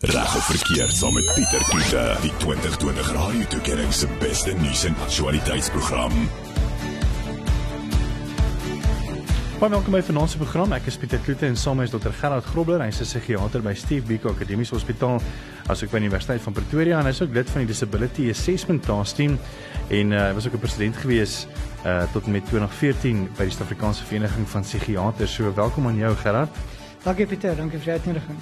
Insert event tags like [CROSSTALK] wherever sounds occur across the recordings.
Reg of verkeerd saam met Pieter Kloete, die 2020 Radio Tuigering se beste nuus en aktualiteitsprogram. Baie welkom by vanaand se program. Ek is Pieter Kloete en saam is Dr. Gerard Grobler, hy's 'n psigiater by Steve Biko Akademiese Hospitaal, asook by die Universiteit van Pretoria en hy's ook lid van die Disability Assessment Task Team en uh, was ook 'n president gewees uh tot met 2014 by die Suid-Afrikaanse Vereniging van Psigiaters. So welkom aan jou Gerard. Dankie Pieter, dankie vir die uitnodiging.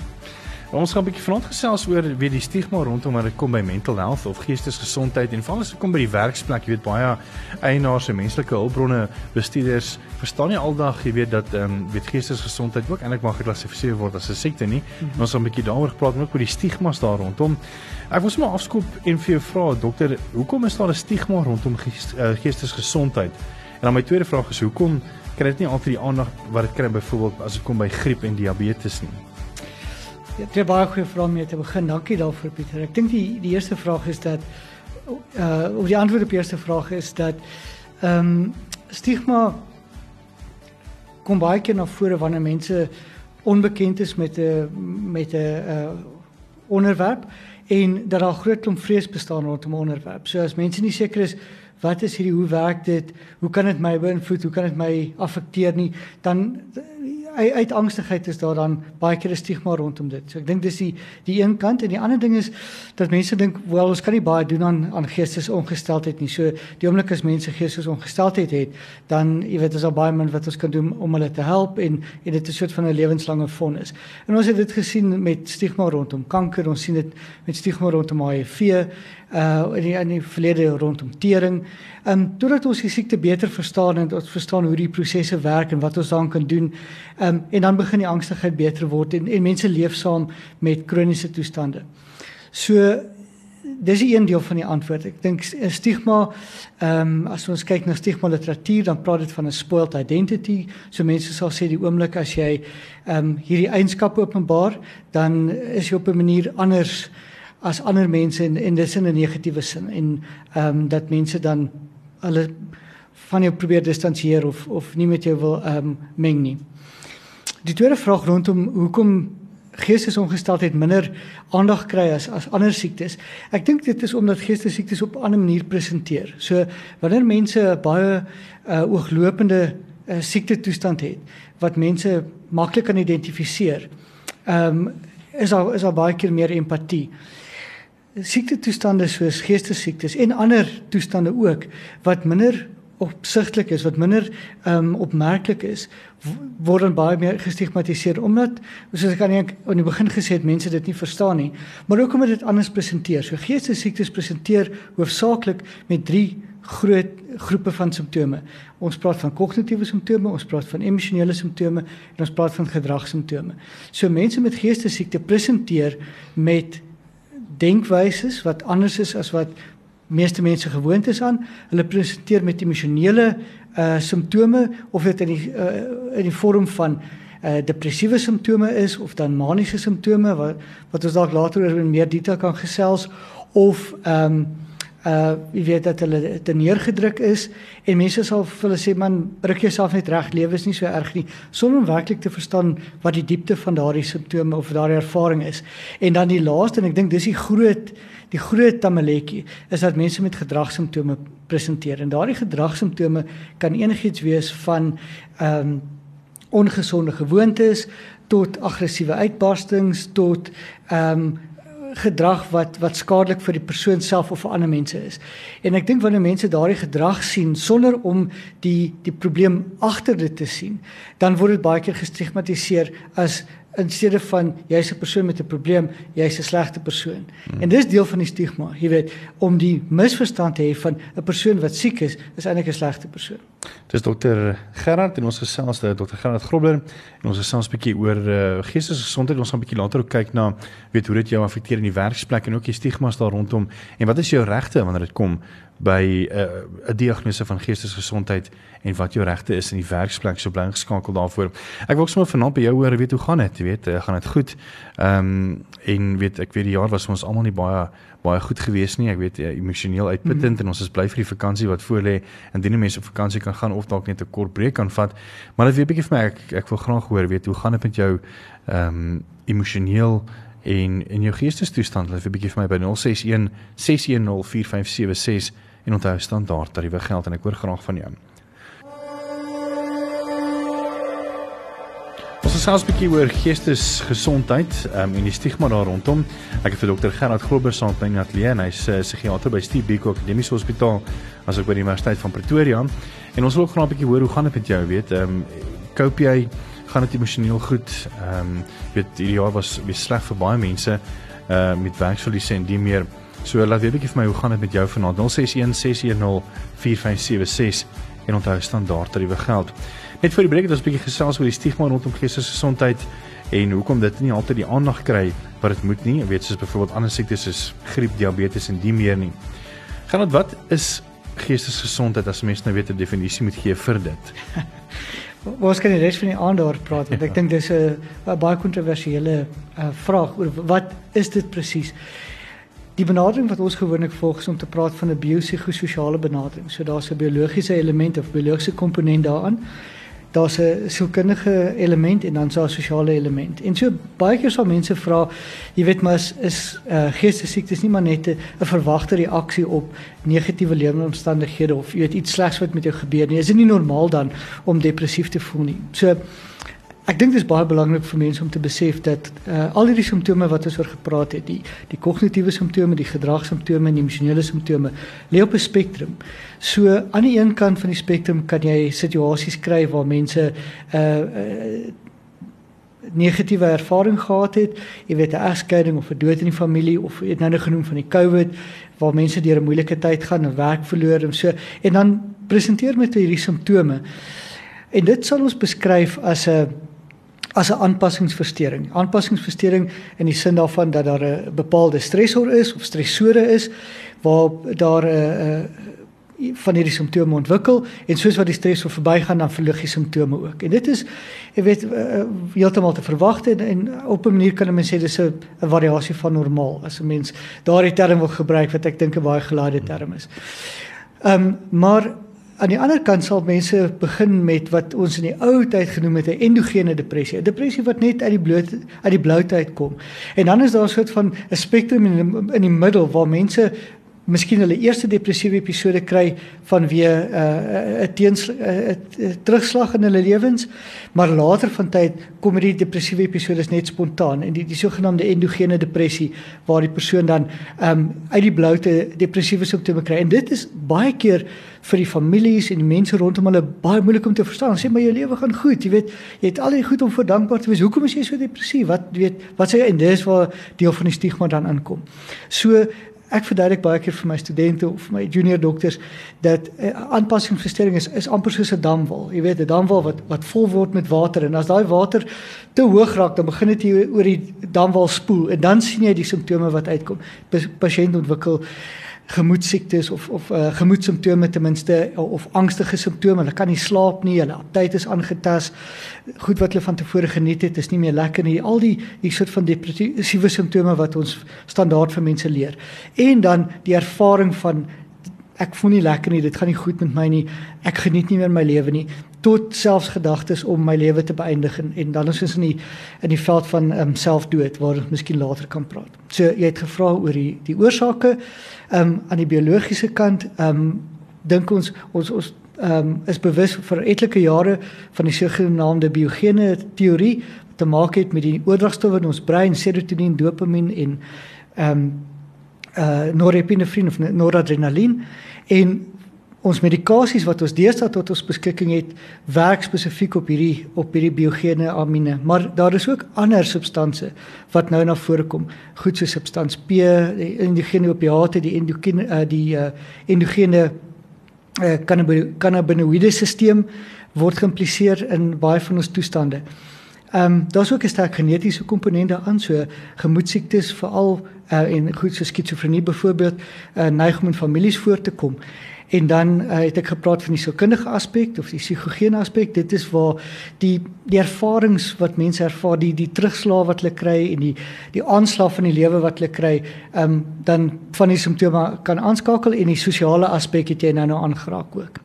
Ons gaan 'n bietjie vanaand gesels oor wie die stigma rondom wanneer dit kom by mental health of geestesgesondheid en veral as dit kom by die werksplek, jy weet baie eienaars en menslike hulpbronne bestuurders verstaan nie aldag jy weet dat ehm um, weet geestesgesondheid ook eintlik maar geklassifiseer word as 'n siekte nie. Mm -hmm. Ons gaan 'n bietjie daaroor gepraat en ook oor die stigmas daar rondom. Ek wil sommer afskoop en vir jou vra dokter, hoekom is daar 'n stigma rondom eh, geestesgesondheid? En dan my tweede vraag is hoekom kry dit nie altyd die aandag wat dit kry byvoorbeeld as dit kom by griep en diabetes nie? Ja, dit is baie goeie vraag om mee te begin. Dankie daarvoor Pieter. Ek dink die die eerste vraag is dat uh of die antwoord op die eerste vraag is dat ehm um, stigma kom baie keer na vore wanneer mense onbekend is met 'n met 'n uh onderwerp en dat daar groot klomp vrees bestaan rondom 'n onderwerp. So as mense nie seker is wat is hierdie hoe werk dit? Hoe kan dit my beïnvloed? Hoe kan dit my affekteer nie? Dan uit angstigheid is daar dan baie keer 'n stigma rondom dit. So ek dink dis die die een kant en die ander ding is dat mense dink wel ons kan nie baie doen aan aan geestesongesteldheid nie. So die oomblik as mense geestesongesteldheid het, dan jy weet is daar baie min wat ons kan doen om hulle te help en en dit is 'n soort van 'n lewenslange fonds. En ons het dit gesien met stigma rondom kanker, ons sien dit met stigma rondom HIV, uh in die in die verlede rondom tering. Ehm um, totdat ons die siekte beter verstaan en ons verstaan hoe die prosesse werk en wat ons daaraan kan doen. Ehm um, en dan begin die angstigheid beter word en en mense leef saam met kroniese toestande. So dis 'n een deel van die antwoord. Ek dink stigma ehm um, as ons kyk na stigma literatuur dan praat dit van 'n spoiled identity. So mense sal sê die oomblik as jy ehm um, hierdie eienskappe openbaar, dan is jy op 'n manier anders as ander mense en en dis in 'n negatiewe sin en ehm um, dat mense dan hulle van jou probeer distansieer of of nie met jou wil ehm um, meng nie. Die tweede vraag rondom hoekom geestesongesteldheid minder aandag kry as as ander siektes. Ek dink dit is omdat geestesiektes op 'n ander manier presenteer. So wanneer mense baie uh, ooglopende uh, siekte toestand het wat mense maklik kan identifiseer, ehm um, is daar is daar baie keer meer empatie siekte toestande soos geestesiektes en ander toestande ook wat minder opsigtelik is wat minder ehm um, opmerklik is word dan baie meer gestigmatiseer omdat soos ek aan die begin gesê het mense dit nie verstaan nie. Maar ook omdat dit anders presenteer. So geestesiektes presenteer hoofsaaklik met drie groot groepe van simptome. Ons praat van kognitiewe simptome ons praat van emosionele simptome en ons praat van gedragssimptome so mense met geestesiekte presenteer met denkwyses wat anders is as wat meeste mense gewoond is aan. Hulle presenteer met emosionele uh simptome of dit in die uh, in die vorm van uh depressiewe simptome is of dan maniese simptome wat wat ons dalk later oor in meer detail kan gesels of ehm um, uh jy weet dat hulle te neergedruk is en mense sal vir hulle sê man druk jouself net reg lewe is nie so erg nie. Sonder om werklik te verstaan wat die diepte van daardie simptome of daardie ervaring is. En dan die laaste en ek dink dis die groot die groot tamaletjie is dat mense met gedragssimptome presenteer. En daardie gedragssimptome kan enigiets wees van ehm um, ongesonde gewoontes tot aggressiewe uitbarstings tot ehm um, gedrag wat wat skadelik vir die persoon self of vir ander mense is. En ek dink wanneer mense daardie gedrag sien sonder om die die probleem agter dit te sien, dan word dit baie keer gestigmatiseer as in steede van jy's 'n persoon met 'n probleem, jy's 'n slegte persoon. Hmm. En dis deel van die stigma, jy weet, om die misverstand te hê van 'n persoon wat siek is, is eintlik 'n slegte persoon. Dis dokter Gerard en ons gesels met dokter Gerard Grobler en ons gesels 'n bietjie oor uh, geestesgesondheid. Ons gaan 'n bietjie later ook kyk na weet hoe dit jou affekteer in die werksplek en ook die stigmas daar rondom en wat is jou regte wanneer dit kom by eh, 'n uh, diagnose van geestesgesondheid en wat jou regte is in die werksplek so bly geskakel daarvoor. Ek wil sommer vanaand by jou hoor, weet hoe gaan dit? Weet, uh, gaan dit goed? Ehm um, en weet ek weet die jaar was ons almal nie baie baie goed gewees nie. Ek weet uh, emosioneel uitputtend mm -hmm. en ons is bly vir die vakansie wat voor lê. Indien mense op vakansie kan gaan of dalk net 'n kort breek kan vat. Maar dit weet 'n bietjie vir my ek ek wil graag hoor weet hoe gaan dit met jou ehm um, emosioneel en in jou geestestoestand laat 'n bietjie vir my by 061 610 4576 en onthou standaard tariewe geld en ek hoor graag van jou. Ons gesels 'n bietjie oor geestesgesondheid um, en die stigma daar rondom. Ek het vir dokter Gerard Grober saam by Natlie en hy's 'n uh, psigiater by Steve Biko Akademiese Hospitaal asook by die Universiteit van Pretoria. En ons wil ook graag 'n bietjie hoor hoe gaan dit met jou, weet, ehm um, koop jy gaan dit emosioneel goed? Ehm um, weet hierdie jaar was weer sleg vir baie mense uh met werksverliese en die meer. So laat weet 'n bietjie vir my hoe gaan dit met jou vanaand 061 610 4576 en onthou standaard tariewe geld. Net vir die breek het ons 'n bietjie gesels oor die stigma rondom geestesgesondheid en hoekom dit nie altyd die aandag kry wat dit moet nie. Jy weet soos byvoorbeeld ander siektes soos griep, diabetes en die meer nie. Gaan dit wat is geestesgesondheid as mens nou weet 'n definisie moet gee vir dit? [LAUGHS] Ons kan die res van die aand daar praat want ek dink dis 'n baie kontroversiële uh, vraag oor wat is dit presies? Die benadering wat ons gewoonlik volg is om te praat van 'n biopsigososiale benadering. So daar's 'n biologiese element of biologiese komponent daaraan daar's 'n sielkundige element en dan so 'n sosiale element. En so baie keer sal mense vra, jy weet maar is, is uh, geestesiektes nie maar net 'n verwagte reaksie op negatiewe lewensomstandighede of jy weet iets slegs wat met jou gebeur nie. Is dit nie normaal dan om depressief te voel nie? So Ek dink dit is baie belangrik vir mense om te besef dat uh, al hierdie simptome wat ons oor gepraat het, die die kognitiewe simptome, die gedragssimptome en die emosionele simptome, lê op 'n spektrum. So aan die een kant van die spektrum kan jy situasies kry waar mense uh, uh, negatiewe ervaring gehad het, jy weet 'n egskeiding of 'n dood in die familie of jy het nou net genoem van die COVID waar mense deur 'n moeilike tyd gaan en werk verloor en so en dan presenteer met hierdie simptome. En dit sal ons beskryf as 'n as 'n aanpassingsversteuring. Aanpassingsversteuring in die sin daarvan dat daar 'n bepaalde stresor is of stressore is waar daar 'n van hierdie simptome ontwikkel en soos wat die stresor verbygaan dan verlig die simptome ook. En dit is jy weet heeltemal te verwag en, en op 'n manier kan mense sê dis 'n variasie van normaal as 'n mens daardie term wil gebruik wat ek dink 'n baie gelaaide term is. Ehm um, maar aan die ander kant sal mense begin met wat ons in die ou tyd genoem het 'n endogene depressie, 'n depressie wat net uit die bloot uit die bloutheid kom. En dan is daar 'n soort van 'n spektrum in die, in die middel waar mense miskien hulle eerste depressiewe episode kry vanweë 'n uh, 'n teens 'n uh, uh, terugslag in hulle lewens, maar later van tyd kom hierdie depressiewe episode net spontaan en die die sogenaamde endogene depressie waar die persoon dan um, uit die bloute depressiewe simptome kry en dit is baie keer vir die families en die mense rondom hulle baie moeilik om te verstaan. Sê maar jou lewe gaan goed, jy weet, jy het al die goed om vir dankbaar te wees. Hoekom is jy so depressief? Wat weet, wat sê jy en dis waar deel van die stigma dan inkom. So ek verduidelik baie keer vir my studente of my junior dokters dat uh, aanpassingsversteuring is is amper soos 'n damwal. Jy weet, 'n damwal wat wat vol word met water en as daai water te hoog raak, dan begin dit oor die damwal spoel en dan sien jy die simptome wat uitkom. Pasiënt ontwikkel gemoedsiektes of of uh, gemoedsimptome ten minste of angstige simptome. Hulle kan nie slaap nie, hulle aptyt is aangetas. Goed wat hulle van tevore geniet het, is nie meer lekker nie. Al die die soort van depressiewe simptome wat ons standaard vir mense leer. En dan die ervaring van ek voel nie lekker nie, dit gaan nie goed met my nie. Ek geniet nie meer my lewe nie tot selfs gedagtes om my lewe te beëindig en, en dan is ons in die in die veld van um, selfdood waar ons miskien later kan praat. So jy het gevra oor die die oorsake ehm um, aan die biologiese kant ehm um, dink ons ons ons ehm um, is bewus vir etlike jare van die sogenaamde biogene teorie wat te maak het met die oordragstowwe in ons brein serotonien, dopamien en ehm um, uh norepinefrin of noradrenalien en ons medikasies wat ons deesdae tot ons beskikking het, werk spesifiek op hierdie op hierdie biogene amine, maar daar is ook ander substansies wat nou na vore kom. Goed so substans P, die endogene opiate, die endogene uh, die uh, endogene uh, cannabinoïde stelsel word geïmpliseer in baie van ons toestande. Ehm um, daar's ook 'n sterk genetiese komponent daaraan, so gemoedsiektes veral uh, en goed so skizofrenie byvoorbeeld uh, neig om in families voor te kom. En dan uh, het ek gepraat van die sielkundige aspek of die psigogene aspek. Dit is waar die die ervarings wat mense ervaar, die die terugslag wat hulle kry en die die aanslag van die lewe wat hulle kry, ehm um, dan van die simptome kan aanskakel en die sosiale aspek het jy nou nou aangeraak ook.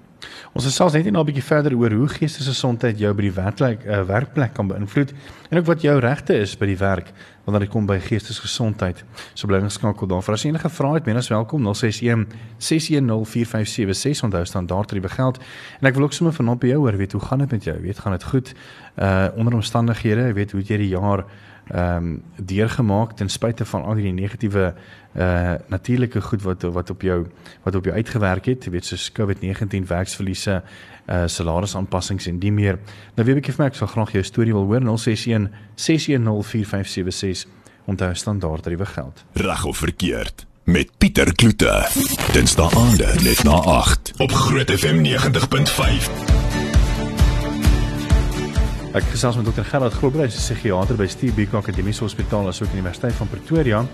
Ons het selfs net nou 'n bietjie verder oor hoe geestesgesondheid jou by die werkplek uh, werkplek kan beïnvloed en ook wat jou regte is by die werk wanneer dit kom by geestesgesondheid. So bly geskakel daarvoor. As enige vrae het, menes welkom 061 6104576 onthou standaard tariewe geld. En ek wil ook sommer vanaand by jou hoor, weet hoe gaan dit met jou? Weet gaan dit goed? Uh onder omstandighede, weet hoe jy die jaar ehm um, deurgemaak ten spyte van al die negatiewe uh natuurlike goed wat wat op jou wat op jou uitgewerk het, jy weet soos COVID-19 werksverliese, uh salarisaanpassings en die meer. Nou weet ek my ek sal graag jou storie wil hoor 061 6104576 onthou standaard tariewe geld. Reg of verkeerd met Pieter Kloete. Dinsdae aande net na 8 op Groot FM 90.5. Ek gesels met dokter Gerard 'n psigiater by Stiebeek Akademiese Hospitaal asook Universiteit van Pretoria.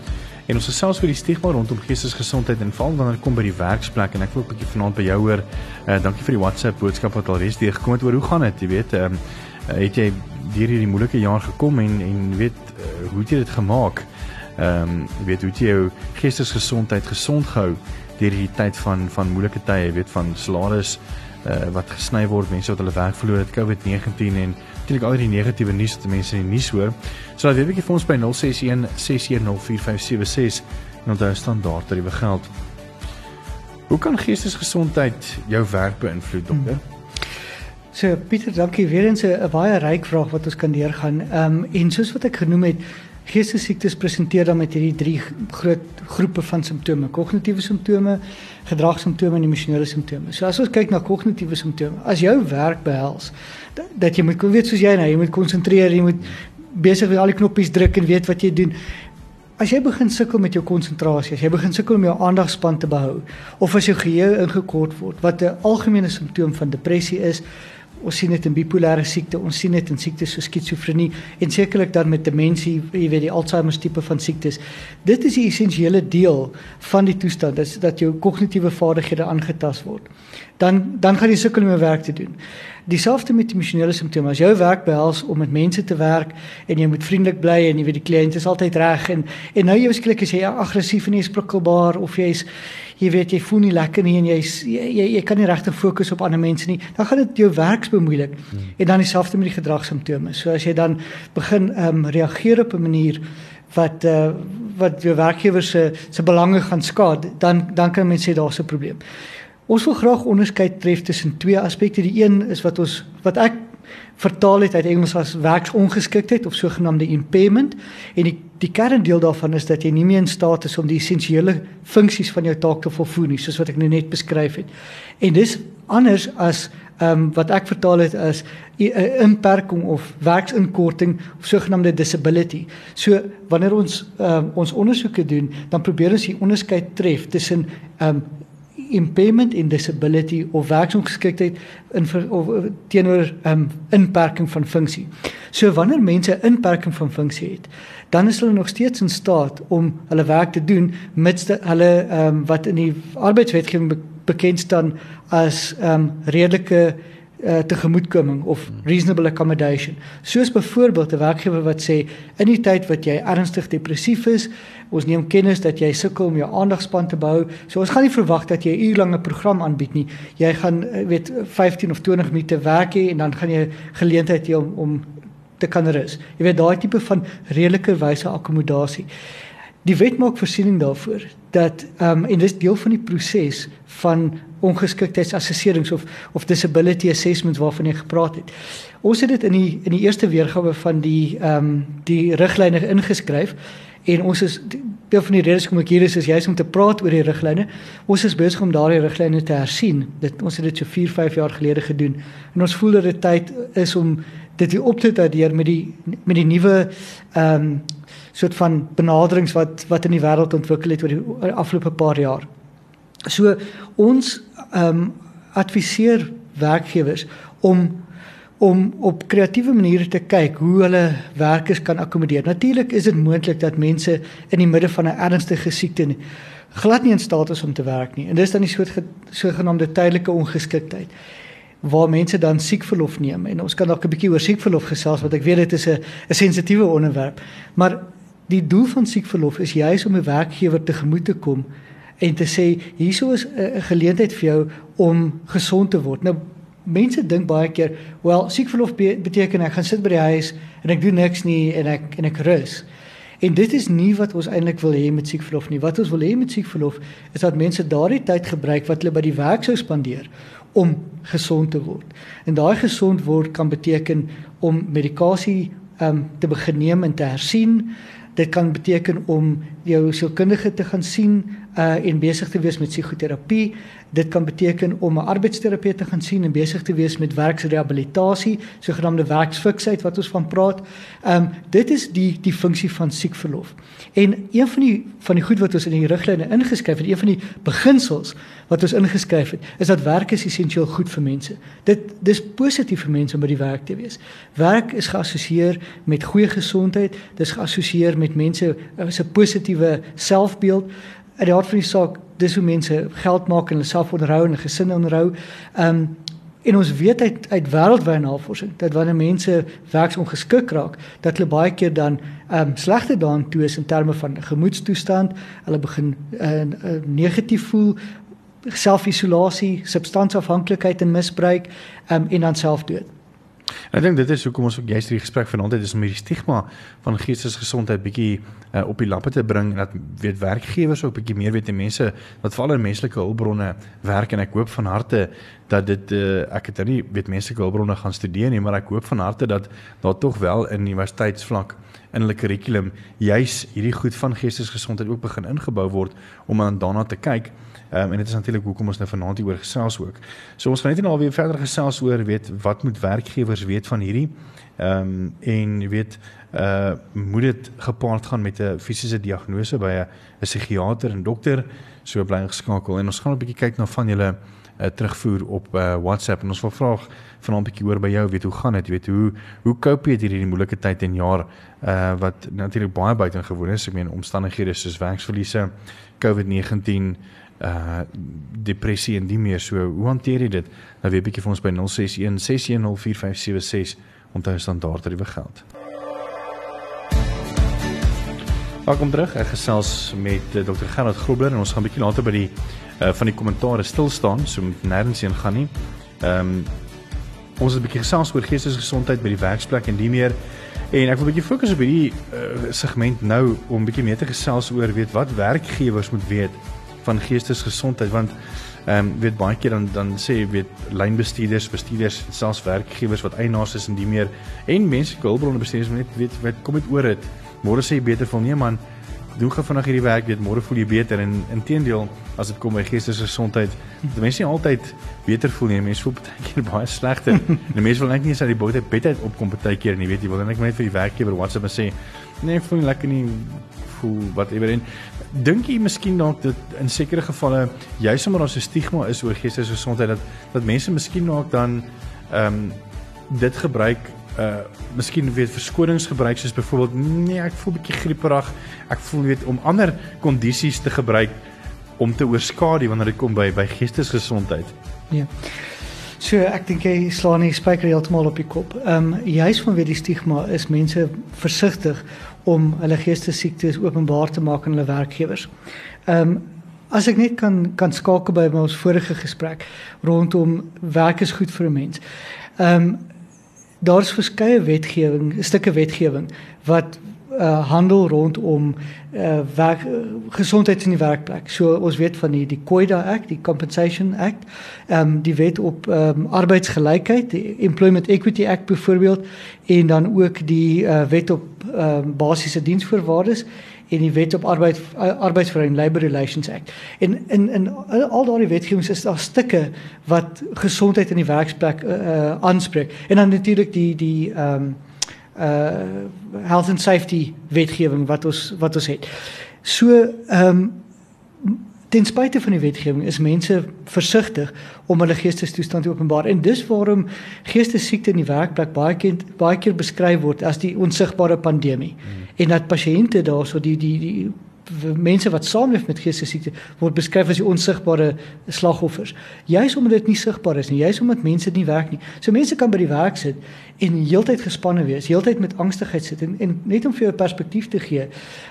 En ons gesels oor die stigma rondom geestesgesondheid en veral wanneer kom by die werksplek en ek wil 'n bietjie vanaand by jou hoor. Uh, dankie vir die WhatsApp boodskap wat al reeds deurgekom het oor hoe gaan dit, jy weet, ehm um, het jy deur hierdie moeilike jaar gekom en en weet uh, hoe het jy dit gemaak? Ehm um, weet hoe het jy jou geestesgesondheid gesond gehou deur hierdie tyd van van moeilike tye, jy weet van salaris uh, wat gesny word, mense wat hulle werk verloor het, COVID-19 en natuurlik al die negatiewe nuus wat mense in die nuus hoor. So laat weet ek vir ons by 061 6104576 en onthou standaard tariewe geld. Hoe kan geestesgesondheid jou werk beïnvloed, dokter? So Pieter, dankie weer eens 'n baie ryk vraag wat ons kan deurgaan. Ehm um, en soos wat ek genoem het, geestesiektes presenteer dan met hierdie drie groot groepe van simptome: kognitiewe simptome, gedragssimptome en emosionele simptome. So as ons kyk na kognitiewe simptome, as jou werk behels dat, dat jy moet weet soos jy nou, jy moet konsentreer, jy moet besig wees al die knoppies druk en weet wat jy doen. As jy begin sukkel met jou konsentrasie, as jy begin sukkel om jou aandagspan te behou of as jou geheue ingekort word, wat 'n algemene simptoom van depressie is, ons sien dit in bipolêre siekte, ons sien dit in siektes soos skizofrenie en sekerlik dan met demensie, jy weet die Alzheimer tipe van siektes. Dit is die essensiële deel van die toestand, dis dat jou kognitiewe vaardighede aangetast word. Dan dan gaan jy sukkel om jou werk te doen. Dieselfde met emosionele simptome. As jou werk behels om met mense te werk en jy moet vriendelik bly en jy weet die kliënt is altyd reg en en nou jy beskik as jy aggressief en jy is prikkelbaar of jy's jy weet jy voel nie lekker nie en jy's jy, jy jy kan nie regtig fokus op ander mense nie, dan gaan dit jou werk bemoeilik. Hmm. En dan dieselfde met die gedragssimptome. So as jy dan begin ehm um, reageer op 'n manier wat uh, wat jou werkgewer se se belange gaan skaad, dan dan kan mense sê daar's 'n probleem. Ons wil graag onderskei tref tussen twee aspekte. Die een is wat ons wat ek vertaal het uit Engels as werksongeskiktheid of sogenaamde impairment en die die kerndeel daarvan is dat jy nie meer in staat is om die essensiële funksies van jou taak te volvoer nie soos wat ek nou net beskryf het. En dis anders as ehm um, wat ek vertaal het as 'n inperking of werksinkorting of sogenaamde disability. So wanneer ons ehm um, ons ondersoeke doen, dan probeer ons die onderskeid tref tussen ehm um, impairment en disability of werksongeskiktheid in of teenoor 'n um, inperking van funksie. So wanneer mense inperking van funksie het, dan is hulle nog steeds in staat om hulle werk te doen mits hulle ehm um, wat in die arbeidswetgewing be bekend staan as um, redelike uh, tegemoetkoming of reasonable accommodation. Soos byvoorbeeld 'n werkgewer wat sê in die tyd wat jy ernstig depressief is, ons neem kennis dat jy sukkel om jou aandagspan te behou. So ons gaan nie verwag dat jy 'n uurlange program aanbied nie. Jy gaan uh, weet 15 of 20 minute werk hê en dan gaan jy geleentheid hê om om te kan rus. Jy weet daai tipe van redelike wyse akkommodasie. Die wet maak voorsiening daarvoor dat ehm um, en dis deel van die proses van ongeskiktheidsassesserings of of disability assessments waarvan jy gepraat het. Ons het dit in die in die eerste weergawe van die ehm um, die riglyne ingeskryf en ons is deel van die redes kom ek hier is is juist om te praat oor die riglyne. Ons is besig om daardie riglyne te hersien. Dit ons het dit so 4, 5 jaar gelede gedoen en ons voel dat dit tyd is om dit weer op te dateer met die met die nuwe ehm um, soort van benaderings wat wat in die wêreld ontwikkel het oor die afgelope paar jaar. So ons ehm um, adviseer werkgewers om om op kreatiewe maniere te kyk hoe hulle werkers kan akkommodeer. Natuurlik is dit moontlik dat mense in die midde van 'n ernstige siekte glad nie in staat is om te werk nie. En dis dan die soort sogenaamde tydelike ongeskiktheid waar mense dan siekverlof neem en ons kan dalk 'n bietjie oor siekverlof gesels want ek weet dit is 'n 'n sensitiewe onderwerp maar die doel van siekverlof is juis om 'n werkgewer tegemoet te kom en te sê hierso is 'n geleentheid vir jou om gesond te word. Nou mense dink baie keer, wel, siekverlof be beteken ek gaan sit by die huis en ek doen niks nie en ek en ek rus. En dit is nie wat ons eintlik wil hê met siekverlof nie. Wat ons wil hê met siekverlof is dat mense daardie tyd gebruik wat hulle by die werk sou spandeer om gesond te word. En daai gesond word kan beteken om medikasie um, te begin neem en te hersien. Dit kan beteken om jou sielkundige te gaan sien uh en besig te wees met psigoterapie. Dit kan beteken om 'n arbeidsterapeut te gaan sien en besig te wees met werksrehabilitasie, sogenaamde werksfiksheid wat ons van praat. Um, dit is die die funksie van siekverlof. En een van die van die goed wat ons in die riglyne ingeskryf het, een van die beginsels wat ons ingeskryf het, is dat werk is essensieel goed vir mense. Dit dis positief vir mense om by die werk te wees. Werk is geassosieer met goeie gesondheid, dis geassosieer met mense uh, se positiewe selfbeeld uit die hart van die saak dis hoe mense geld maak en hulle self onderhou en gesinne onderhou. Ehm um, en ons weet uit uit wêreldwye navorsing dat wanneer mense werksongeskik raak, dat hulle baie keer dan ehm um, slegte daan toe is in terme van gemoedstoestand, hulle begin uh, uh, negatief voel, selfisolasie, substansieafhanklikheid en misbruik um, en dan selfdood. Ek dink dit is hoekom ons ook juist hierdie gesprek vanaand het is om hierdie stigma van geestesgesondheid bietjie uh, op die lappe te bring en dat weet werkgewers ook bietjie meer weet en mense wat veral in menslike hulpbronne werk. En ek hoop van harte dat dit uh, ek het nou nie weet menslike hulpbronne gaan studeer nie maar ek hoop van harte dat daar tog wel in universiteitsvlak in hulle kurrikulum juis hierdie goed van geestesgesondheid ook begin ingebou word om aan daarna te kyk Um, en dit is natuurlik hoekom ons nou vanaand hier oor gesels ook. So ons gaan net nou weer verder gesels oor weet wat moet werkgewers weet van hierdie. Ehm um, en weet uh moet dit gepaard gaan met 'n fisiese diagnose by 'n psigiater en dokter? So bly geskakel en ons gaan 'n bietjie kyk na van julle uh, terugvoer op uh, WhatsApp. En ons wil vra vanaand 'n bietjie hoor by jou weet hoe gaan dit? Weet hoe hoe cope jy hierdie moeilike tyd en jaar uh wat natuurlik baie buitengewoon is? Ek meen omstandighede soos werksverliese COVID-19 uh depressie en die meer so. Hoe hanteer jy dit? Nou weer bietjie vir ons by 061 6104576 onthou standaard tariewe geld. Welkom terug. Ek gesels met uh, Dr Gerard Grobler en ons gaan bietjie later by die uh, van die kommentare stil staan so met nêrens heen gaan nie. Ehm um, ons het 'n bietjie gesels oor geestesgesondheid by die werksplek en die meer. En ek wil 'n bietjie fokus op hierdie uh, segment nou om 'n bietjie meer te gesels oor weet wat werkgewers moet weet van geestesgesondheid want ehm um, weet baie keer dan dan sê weet lynbestuurders, bestuurders, selfs werkgewers wat eienaars is en die meer en mense hulpbronne bestuurders net weet wat kom dit oor dit. Môre sê jy beter voel nee man, doen gou vinnig hierdie werk, weet môre voel jy beter en inteendeel as dit kom by geestesgesondheid, die mense nie altyd beter voel nie, mense voel baie keer baie slegter. [LAUGHS] en mense wil net nie eens uit die boot uit bed uit opkom baie keer nie, weet jy, wil net net vir die werkgewer WhatsApp sê nee, ek voel nie lekker nie voel wat ewer en dink jy miskien dalk dat in sekere gevalle juis omdat daar so stigma is oor geestesgesondheid dat dat mense miskien dalk dan ehm um, dit gebruik uh miskien weet verskonings gebruik soos byvoorbeeld nee ek voel bietjie grieperig ek voel weet om ander kondisies te gebruik om te oorskadu wanneer dit kom by by geestesgesondheid. Ja. So ek dink jy slaan nie spyker heeltemal op die kop. Ehm um, juis vanweë die stigma is mense versigtig om hulle geestesiektes openbaar te maak aan hulle werkgewers. Ehm um, as ek net kan kan skakel by ons vorige gesprek rondom werk is goed vir 'n mens. Ehm um, daar's verskeie wetgewing, stukke wetgewing wat uh, handel rondom uh, werk gesondheid in die werkplek. So ons weet van die die COIDA Act, die Compensation Act, ehm um, die wet op ehm um, arbeidsgelykheid, die Employment Equity Act byvoorbeeld en dan ook die uh, wet op ehm um, basiese diensvoorwaardes en die wet op arbeid arbeidsverhouding Labor Relations Act. En in in al daardie wetgewings is daar stukke wat gesondheid in die werksplek uh, aanspreek. En dan natuurlik die die ehm um, uh health and safety wetgewing wat ons wat ons het. So ehm um, ten spyte van die wetgewing is mense versigtig om hulle geestestoestand te openbaar en dis waarom geestesiekte in die werkplek baie keer baie keer beskryf word as die onsigbare pandemie. Hmm. En dat pasiënte daarso die die die mense wat saamleef met geestesiekte word beskryf as die onsigbare slagoffers. Juis omdat dit nie sigbaar is nie, juis omdat mense nie werk nie. So mense kan by die werk sit en heeltyd gespanne wees, heeltyd met angstigheid sit en, en net om vir jou 'n perspektief te gee.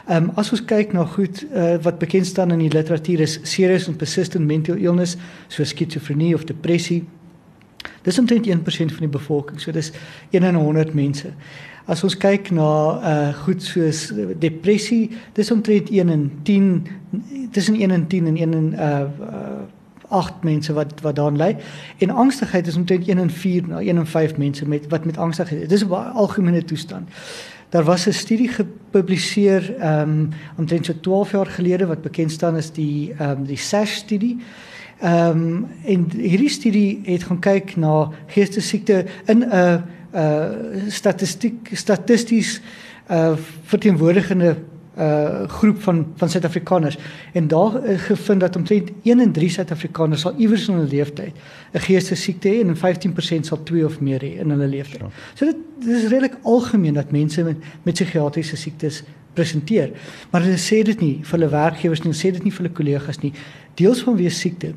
Ehm um, as ons kyk na goed uh, wat bekend staan in die literatuur is serious and persistent mental illness soos skizofrenie of depressie. Dis omtrent 1% van die bevolking. So dis 1 in 100 mense. As ons kyk na uh goed soos depressie, dis omtrent 1 in 10 tussen 1 in 10 en 1 in uh, uh 8 mense wat wat daaraan ly. En angstigheid is omtrent 1 in 4 na 1 in 5 mense met wat met angstigheid. Dis 'n algemene toestand. Daar was 'n studie gepubliseer ehm um, omtrent so 12 jaar gelede wat bekend staan as die ehm um, die SASH studie. Ehm um, en hierdie studie het gaan kyk na geestesiekte in 'n uh, uh statistiek statisties uh verteenwoordigende uh groep van van Suid-Afrikaners en daar uh, gevind dat omtrent 1 in 3 Suid-Afrikaners sal iewers in hulle lewenstyd 'n geestesiekte hê en 15% sal 2 of meer hê in hulle lewenstyd. Ja. So dit dis redelik algemeen dat mense met met psigiatriese siektes presenteer. Maar hulle sê dit nie vir hulle werkgewers nie, sê dit nie vir hulle kollegas nie. Deels van wie siekte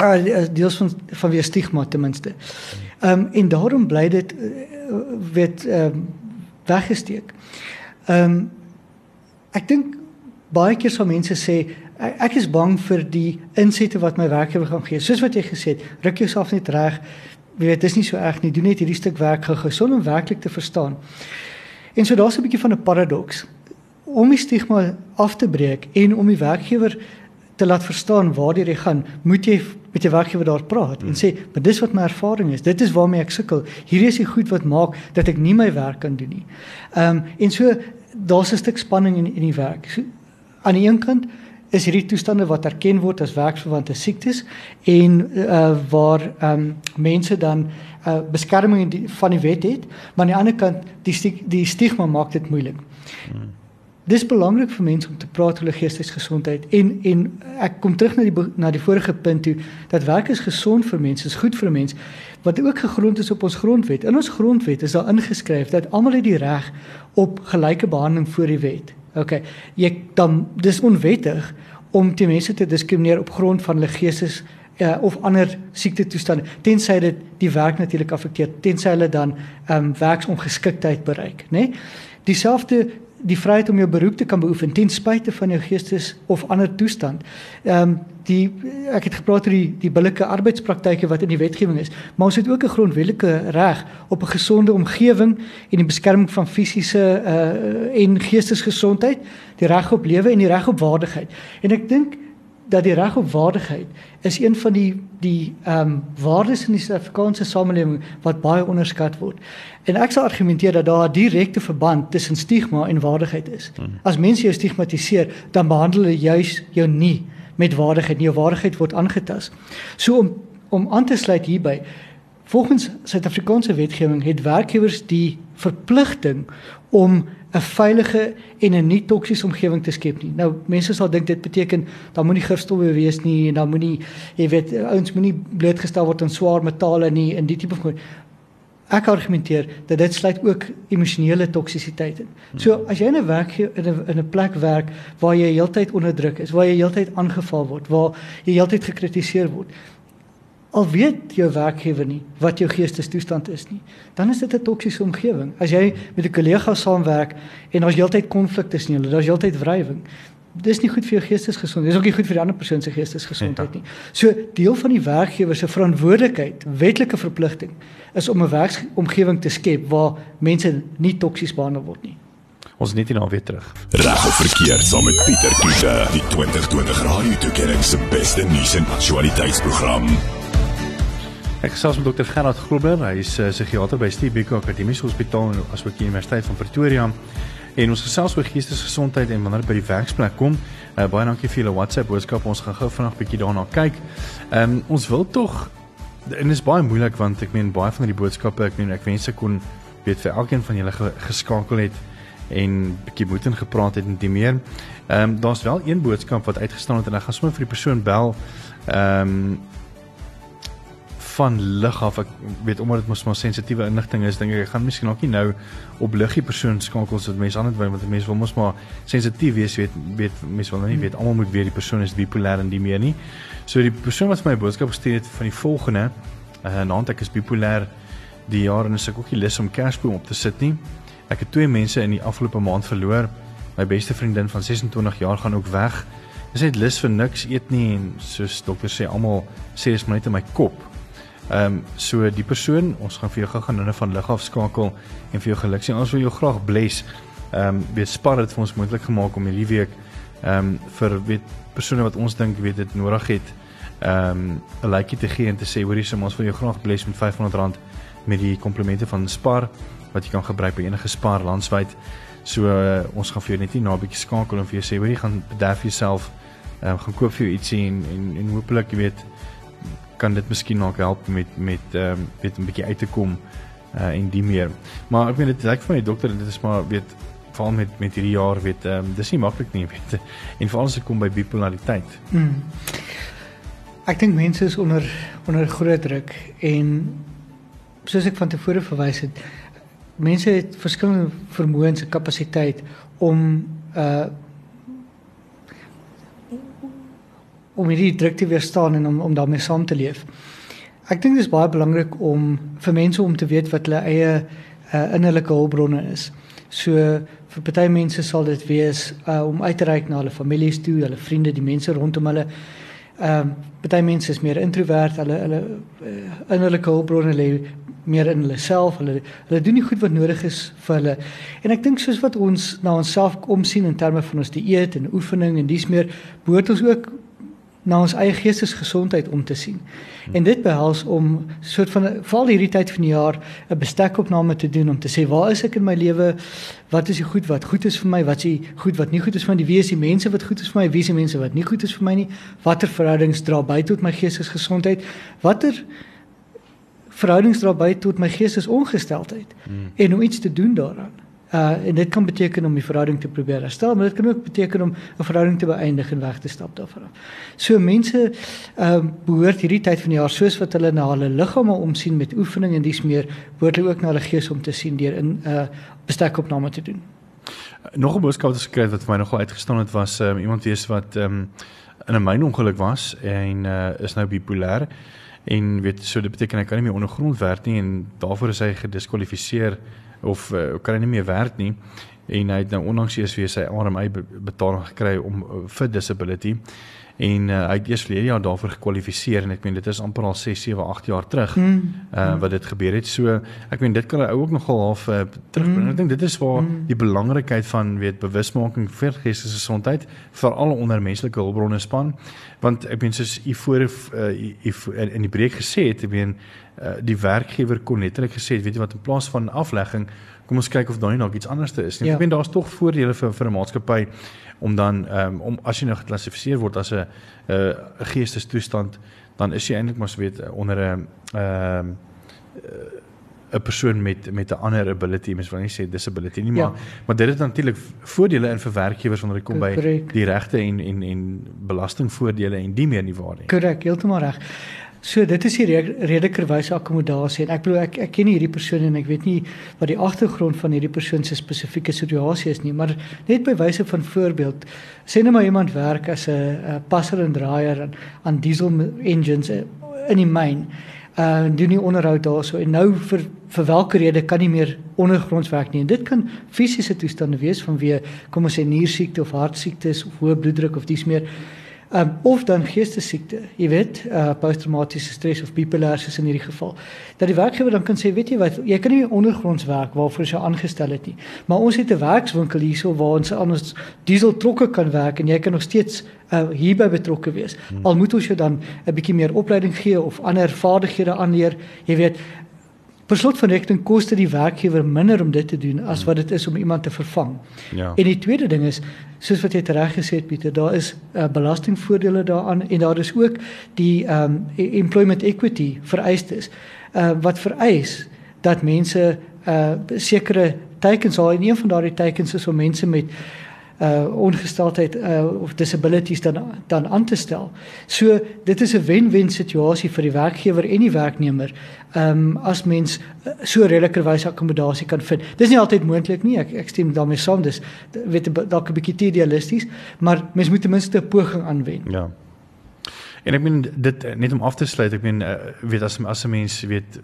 uh deels van van wie stigma ten minste. Ehm um, en daarom bly dit uh, weet ehm um, weggesteek. Ehm um, ek dink baie keer sal mense sê ek is bang vir die insette wat my werkgewer gaan gee. Soos wat jy gesê het, ruk jouself net reg. Jy weet, dit is nie so erg nie. Doen net hierdie stuk werk gou-gou sonder om werklik te verstaan. En so daar's 'n bietjie van 'n paradoks. Om die stigma af te breek en om die werkgewer te laat verstaan waar jy gaan, moet jy met jou werkgewer daar praat en hmm. sê, "Maar dis wat my ervaring is. Dit is waarmee ek sukkel. Hierdie is die goed wat maak dat ek nie my werk kan doen nie." Ehm um, en so daar's 'n stuk spanning in in die werk. So, aan die een kant is hierdie toestande wat erken word as werksverwante siektes en uh waar ehm um, mense dan uh beskerming die, van die wet het, maar aan die ander kant die die stigma maak dit moeilik. Hmm. Dis belangrik vir mense om te praat oor geestesgesondheid en en ek kom terug na die na die vorige punt toe dat werk is gesond vir mense, is goed vir 'n mens wat ook gegrond is op ons grondwet. In ons grondwet is daar ingeskryf dat almal het die reg op gelyke behandeling voor die wet. OK. Jy dan dis onwettig om die mense te diskrimineer op grond van hulle geestes uh, of ander siekte toestande tensy dit die werk natuurlik affekteer tensy hulle dan ehm um, werksongeskiktheid bereik, né? Nee? Dieselfde die vryheid om jou beroep te kan beoefen ten spyte van jou geestes of ander toestand. Ehm um, die ek het gepraat oor die die billike arbeidspraktyke wat in die wetgewing is, maar ons het ook 'n grondwetlike reg op 'n gesonde omgewing en die beskerming van fisiese uh en geestesgesondheid, die reg op lewe en die reg op waardigheid. En ek dink dat die reg op waardigheid is een van die die ehm um, waardes in die Suid-Afrikaanse samelewing wat baie onderskat word. En ek sal argumenteer dat daar 'n direkte verband tussen stigma en waardigheid is. Hmm. As mense jou stigmatiseer, dan behandel hulle juis jou nie met waardigheid nie. Jou waardigheid word aangetast. So om om aan te sluit hierby, volgens Suid-Afrikaanse wetgewing het werkgewers die verpligting om 'n veilige en 'n nie toksiese omgewing te skep nie. Nou mense sal dink dit beteken dan moenie gifstowwe wees nie en dan moenie jy weet ouens moenie blootgestel word aan swaar metale nie en die tipe van ek argumenteer dat dit sluit ook emosionele toksisiteit in. So as jy in 'n werk in 'n in 'n plek werk waar jy heeltyd onderdruk is, waar jy heeltyd aangeval word, waar jy heeltyd gekritiseer word, al weet jou werkgewer nie wat jou geestestoestand is nie, dan is dit 'n toksiese omgewing. As jy met 'n kollega saamwerk en daar's heeltyd konflik tussen julle, daar's heeltyd wrywing, dis nie goed vir jou geestesgesondheid. Dis ook nie goed vir die ander persoon se geestesgesondheid nie. So deel van die werkgewer se verantwoordelikheid, wetlike verpligting, is om 'n werksomgewing te skep waar mense nie toksies behandel word nie. Ons net hier na weer terug. Reg of verkeerd saam met Pieter Kiefer, die 2020 Radio Tuigering se beste nuus en aktualiteitsprogram. Ek gesels met dokter Gerard Grobler, hy is uh, psigiater by Stibeko Akademiese Hospitaal en asook die Universiteit van Pretoria. En ons gesels oor geestesgesondheid en wanneer dit by die werksplek kom. Uh, baie dankie vir julle WhatsApp boodskap. Ons gaan gou 'n bietjie daarna kyk. Ehm um, ons wil tog en dit is baie moeilik want ek meen baie van die boodskappe, ek meen ek wens ek kon weet vir elkeen van julle ge geskakel het en bietjie moet en gepraat het en die meer. Ehm um, daar's wel een boodskap wat uitgestaan het en ek gaan sommer vir die persoon bel. Ehm um, van lig af. Ek weet omdat dit mos maar sensitiewe inligting is, dink ek ek gaan miskien ook nie nou op liggie persoon skakels wat mense anders wil want mense wil mos maar sensitief wees, weet weet mense wil nou nie weet almal moet weet die persoon is bipolêr en die meer nie. So die persoon wat vir my boodskap gestuur het van die volgende, uh, naand ek is bipolêr die jaar en is ek ook nie lus om Kersboom op te sit nie. Ek het twee mense in die afgelope maand verloor. My beste vriendin van 26 jaar gaan ook weg. Dis net lus vir niks eet nie en soos dokter sê almal sê dis net in my kop. Ehm um, so die persoon, ons gaan vir jou gou-gou nou van lig af skakel en vir jou geluk sê. Ons wil jou graag bless. Ehm um, weet Spar het vir ons moontlik gemaak om hierdie week ehm um, vir weet persone wat ons dink weet dit nodig het ehm um, 'n likeie te gee en te sê hoorie so ons wil jou graag bless met R500 met die komplimente van Spar wat jy kan gebruik by enige Spar landwyd. So uh, ons gaan vir jou net nie na 'n bietjie skakel en vir jou sê hoorie gaan bederf jouself ehm um, gaan koop vir jou ietsie en en, en hopelik jy weet kan dit miskien nog help met met ehm um, weet 'n bietjie uit te kom uh en die meer. Maar ek weet dit lyk vir my dokter dit is maar weet veral met met hierdie jaar weet ehm um, dis nie maklik nie [LAUGHS] weet. En veral as dit kom by bipolariteit. Hmm. Ek dink mense is onder onder groot druk en soos ek van tevore verwys het, mense het verskillende vermoëns en kapasiteit om uh om hierdie druk te weerstaan en om om daarmee saam te leef. Ek dink dit is baie belangrik om vir mense om te weet wat hulle eie uh, innerlike hulpbronne is. So vir party mense sal dit wees uh, om uit te reik na hulle families toe, hulle vriende, die mense rondom hulle. Ehm uh, party mense is meer introvert, hulle hulle uh, innerlike hulpbronne lê meer in hulle self. Hulle hulle doen nie goed wat nodig is vir hulle. En ek dink soos wat ons na onsself kom sien in terme van ons dieet en oefening en dis meer behoort ons ook na ons eie geestesgesondheid om te sien. En dit behels om soort van val hierdie tyd van die jaar 'n bestekopname te doen om te sê waar is ek in my lewe? Wat is die goed wat goed is vir my? Wat is die goed wat nie goed is vir my? Wie is die mense wat goed is vir my? Wie is die mense wat nie goed is vir my nie? Watter verhoudings dra by tot my geestesgesondheid? Watter verhoudings dra by tot my geestesongesteldheid? Hmm. En om iets te doen daaraan. Uh en dit kan beteken om die verhouding te probeer herstel, maar dit kan ook beteken om 'n verhouding te beëindig en weg te stap daarvan. So mense ehm uh, behoort hierdie tyd van die jaar soos wat hulle na hulle liggame omsien met oefening en dis meer, behoort hulle ook na hulle gees om te sien deur in 'n uh, bestekopname te doen. Nog 'n boodskap wat geskryf wat vir my nogal uitgestaan het was um, iemand wees wat ehm um, in 'n mynongeluk was en uh, is nou bipolêr en weet so dit beteken hy kan nie meer ondergrond werk nie en daarvoor is hy gediskwalifiseer of uh, kan hy nie meer werk nie. En hy het nou onlangs eers weer sy RMI betaling gekry om uh, vir disability en uh, hy het eers verlede jaar daarvoor gekwalifiseer en ek meen dit is amper al 6 7 8 jaar terug mm. uh, wat dit gebeur het so ek meen dit kan hy ook nogal half uh, terugbring mm. ek dink dit is waar mm. die belangrikheid van weet bewusmaking vir geestesgesondheid veral onder menslike hulpbronne span want ek meen soos u voor uh, in die breek gesê het ek meen uh, die werkgewer kon netlik gesê weet jy wat in plaas van aflegging kom ons kyk of daar nie nog iets anders is nie ja. ek meen daar's tog voordele vir vir 'n maatskappy om dan um, om as jy nou geklassifiseer word as 'n 'n uh, geestestoestand dan is jy eintlik maar weet onder 'n ehm 'n persoon met met 'n ander ability, mens wil nie sê disability nie, maar ja. maar dit het natuurlik voordele in vir werkgewers wanneer dit kom by die regte en en en belastingvoordele en die meer nie waar nie. Korrek, heeltemal reg. So dit is die redekerwyse akkommodasie en ek bedoel ek ek ken hierdie persoon en ek weet nie wat die agtergrond van hierdie persoon se spesifieke situasie is nie, maar net by wyse van voorbeeld, sê net maar iemand werk as 'n passer en draaier aan, aan diesel engines eh, in die myn. Uh doen nie onderhoud daarso en nou vir vir watter rede kan nie meer ondergronds werk nie. En dit kan fisiese toestande wees vanweë kom ons sê niersiekte of hartsiektes of hoë bloeddruk of dies meer. Um, of dan geestesiekte, jy weet, uh, posttraumatiese stres of bipolêrs in hierdie geval. Dat die werkgewer dan kan sê, weet jy wat, jy kan nie ondergronds werk waarvoor jy aangestel het nie. Maar ons het 'n werkswinkel hierso waar ons aan ons diesel trokke kan werk en jy kan nog steeds uh, hierby betrokke wees. Hmm. Al moet ons jou dan 'n bietjie meer opleiding gee of ander vaardighede aanleer. Jy weet, Per slot van rekening kos dit die werkgewer minder om dit te doen as wat dit is om iemand te vervang. Ja. En die tweede ding is, soos wat jy reg gesê het Pieter, daar is uh, belastingvoordele daaraan en daar is ook die um employment equity vereistes uh, wat vereis dat mense uh sekere teikens al en een van daardie teikens is om mense met uh ongesteldheid uh of disabilities dan dan aan te stel. So dit is 'n wen-wen situasie vir die werkgewer en die werknemer. Ehm um, as mens uh, so redelikerwys akkommodasie kan vind. Dis nie altyd moontlik nie. Ek ek stem daarmee saam. Dis weet dalk 'n bietjie idealisties, maar mens moet ten minste 'n poging aanwend. Ja. En ek meen dit net om af te sluit, ek meen uh, weet as as 'n mens weet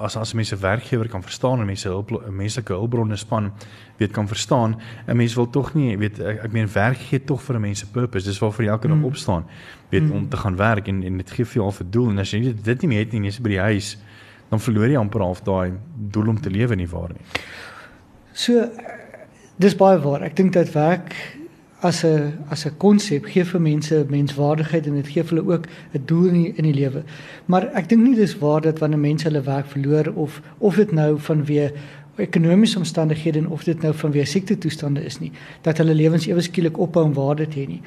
as as mense werkgewer kan verstaan en mense hulp menslike hulpbronne span weet kan verstaan, 'n mens wil tog nie weet ek, ek meen werk gee tog vir 'n mens se purpose. Dis waarvoor jy elke dag mm. opstaan. Weet mm. om te gaan werk en en dit gee vir jou 'n doel en as jy dit nie meer het nie, jy's by die huis, dan verloor jy amper half daai doel om te lewe nie waar nie. So dis baie waar. Ek dink dat werk as 'n as 'n konsep gee vir mense menswaardigheid en dit gee hulle ook 'n doel in die, in die lewe. Maar ek dink nie dis waar dat wanneer mense hulle werk verloor of of dit nou vanweë ekonomiese omstandighede of dit nou vanweë siekte toestande is nie, dat hulle lewens ewe skielik ophou om waarde te hê nie.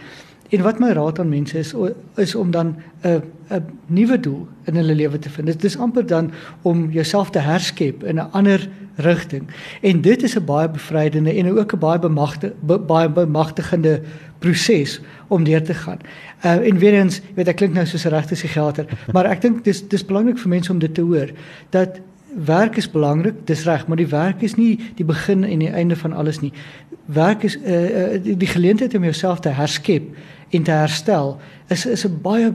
En wat my raad aan mense is is om dan 'n 'n nuwe doel in hulle lewe te vind. Dit is amper dan om jouself te herskep in 'n ander rigting. En dit is 'n baie bevrydende en ook 'n baie bemagte baie bemagtigende proses om deur te gaan. Uh en weer eens, weet ek klink nou soos 'n regte psigiater, maar ek dink dis dis belangrik vir mense om dit te hoor dat werk is belangrik, dis reg, maar die werk is nie die begin en die einde van alles nie. Werk is uh, uh die, geleentheid om jouself te herskep en te herstel is is 'n baie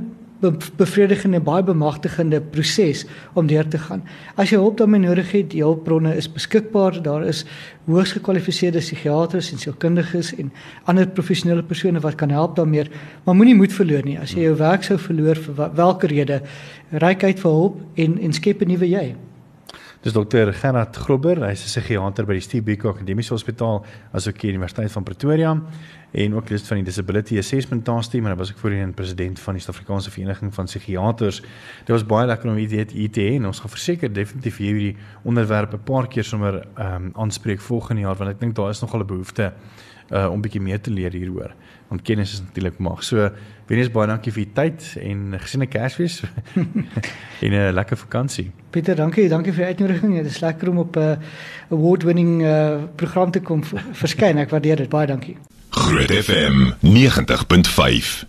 bevredigende baie bemagtigende proses om deur te gaan. As jy hulp daarmee nodig het, die hulpbronne is beskikbaar. Daar is hoogs gekwalifiseerde psigiaters en sielkundiges en ander professionele persone wat kan help daarmee. Maar moenie moed verloor nie. As jy jou werk sou verloor vir watter rede, reik uit vir hulp en en skep 'n nuwe jy. Dis dokter Gerard Grobber, hy's 'n psigiater by die Steve Biko Akademiese Hospitaal asook die Universiteit van Pretoria en ook lid van die Disability Assessment Task Team en hy was ook voorheen president van die Suid-Afrikaanse Vereniging van Psigiaters. Dit was baie lekker om hierdie IT en ons gaan verseker definitief hierdie onderwerp 'n paar keer sommer ehm um, aanspreek volgende jaar want ek dink daar is nogal 'n behoefte uh om bietjie meer te leer hieroor. Want kennis is natuurlik mag. So Wenes baie dankie vir u tyd en gesiene Kersfees [LAUGHS] en 'n lekker vakansie. Pieter, dankie, dankie vir die uitnodiging. Dit is lekker om op 'n uh, award-winning uh, program te kom verskyn. Ek waardeer dit baie, dankie. Groot FM 90.5